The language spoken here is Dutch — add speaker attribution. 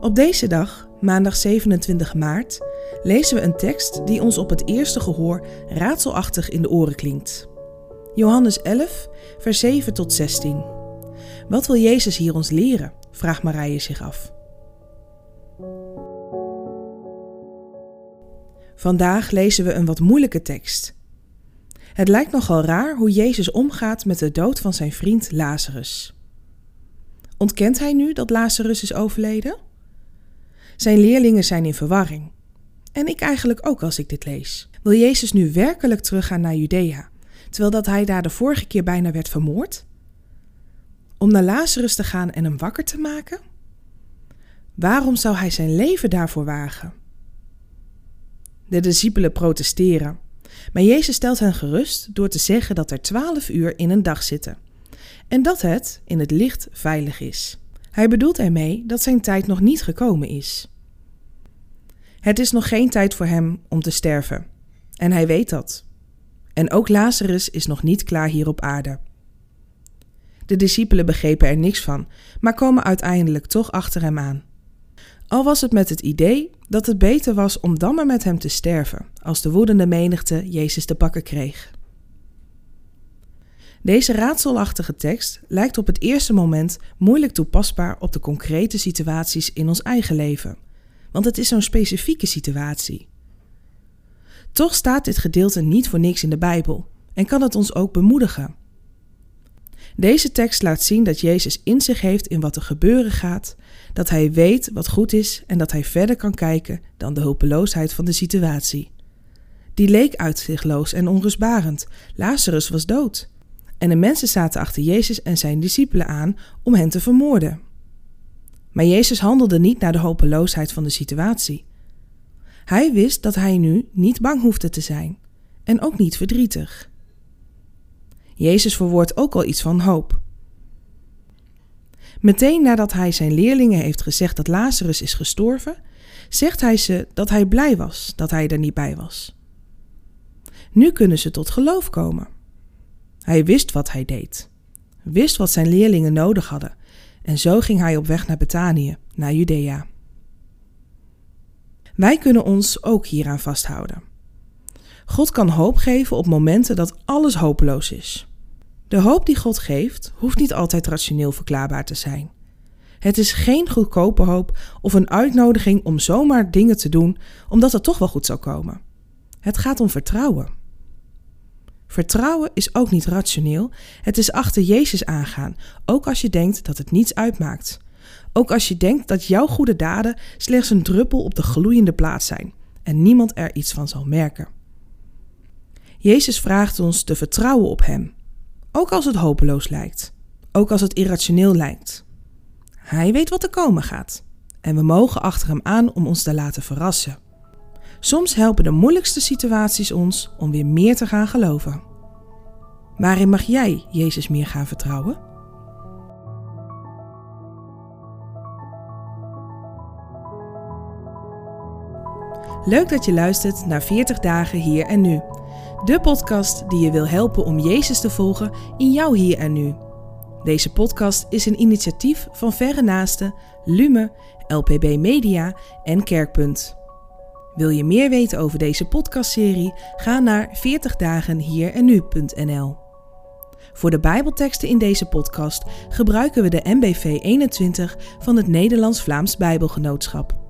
Speaker 1: Op deze dag, maandag 27 maart, lezen we een tekst die ons op het eerste gehoor raadselachtig in de oren klinkt. Johannes 11, vers 7 tot 16. Wat wil Jezus hier ons leren? vraagt Marije zich af. Vandaag lezen we een wat moeilijke tekst. Het lijkt nogal raar hoe Jezus omgaat met de dood van zijn vriend Lazarus. Ontkent hij nu dat Lazarus is overleden? Zijn leerlingen zijn in verwarring. En ik eigenlijk ook als ik dit lees. Wil Jezus nu werkelijk teruggaan naar Judea, terwijl dat hij daar de vorige keer bijna werd vermoord? Om naar Lazarus te gaan en hem wakker te maken? Waarom zou hij zijn leven daarvoor wagen? De discipelen protesteren, maar Jezus stelt hen gerust door te zeggen dat er twaalf uur in een dag zitten en dat het in het licht veilig is. Hij bedoelt ermee dat zijn tijd nog niet gekomen is. Het is nog geen tijd voor hem om te sterven. En hij weet dat. En ook Lazarus is nog niet klaar hier op aarde. De discipelen begrepen er niks van, maar komen uiteindelijk toch achter hem aan. Al was het met het idee dat het beter was om dan maar met hem te sterven, als de woedende menigte Jezus te pakken kreeg. Deze raadselachtige tekst lijkt op het eerste moment moeilijk toepasbaar op de concrete situaties in ons eigen leven, want het is zo'n specifieke situatie. Toch staat dit gedeelte niet voor niks in de Bijbel en kan het ons ook bemoedigen. Deze tekst laat zien dat Jezus inzicht heeft in wat er gebeuren gaat, dat hij weet wat goed is en dat hij verder kan kijken dan de hopeloosheid van de situatie. Die leek uitzichtloos en onrustbarend. Lazarus was dood en de mensen zaten achter Jezus en zijn discipelen aan om hen te vermoorden. Maar Jezus handelde niet naar de hopeloosheid van de situatie. Hij wist dat hij nu niet bang hoefde te zijn en ook niet verdrietig. Jezus verwoordt ook al iets van hoop. Meteen nadat hij zijn leerlingen heeft gezegd dat Lazarus is gestorven, zegt hij ze dat hij blij was dat hij er niet bij was. Nu kunnen ze tot geloof komen. Hij wist wat hij deed, wist wat zijn leerlingen nodig hadden, en zo ging hij op weg naar Betanië, naar Judea. Wij kunnen ons ook hieraan vasthouden. God kan hoop geven op momenten dat alles hopeloos is. De hoop die God geeft, hoeft niet altijd rationeel verklaarbaar te zijn. Het is geen goedkope hoop of een uitnodiging om zomaar dingen te doen omdat het toch wel goed zou komen. Het gaat om vertrouwen. Vertrouwen is ook niet rationeel. Het is achter Jezus aangaan, ook als je denkt dat het niets uitmaakt. Ook als je denkt dat jouw goede daden slechts een druppel op de gloeiende plaat zijn en niemand er iets van zal merken. Jezus vraagt ons te vertrouwen op Hem, ook als het hopeloos lijkt, ook als het irrationeel lijkt. Hij weet wat er komen gaat en we mogen achter Hem aan om ons te laten verrassen. Soms helpen de moeilijkste situaties ons om weer meer te gaan geloven. Waarin mag jij Jezus meer gaan vertrouwen? Leuk dat je luistert naar 40 dagen hier en nu. De podcast die je wil helpen om Jezus te volgen in jouw hier en nu. Deze podcast is een initiatief van Verre Naasten, Lume, LPB Media en Kerkpunt. Wil je meer weten over deze podcastserie? Ga naar 40dagenhierennu.nl. Voor de Bijbelteksten in deze podcast gebruiken we de MBV 21 van het Nederlands-Vlaams Bijbelgenootschap.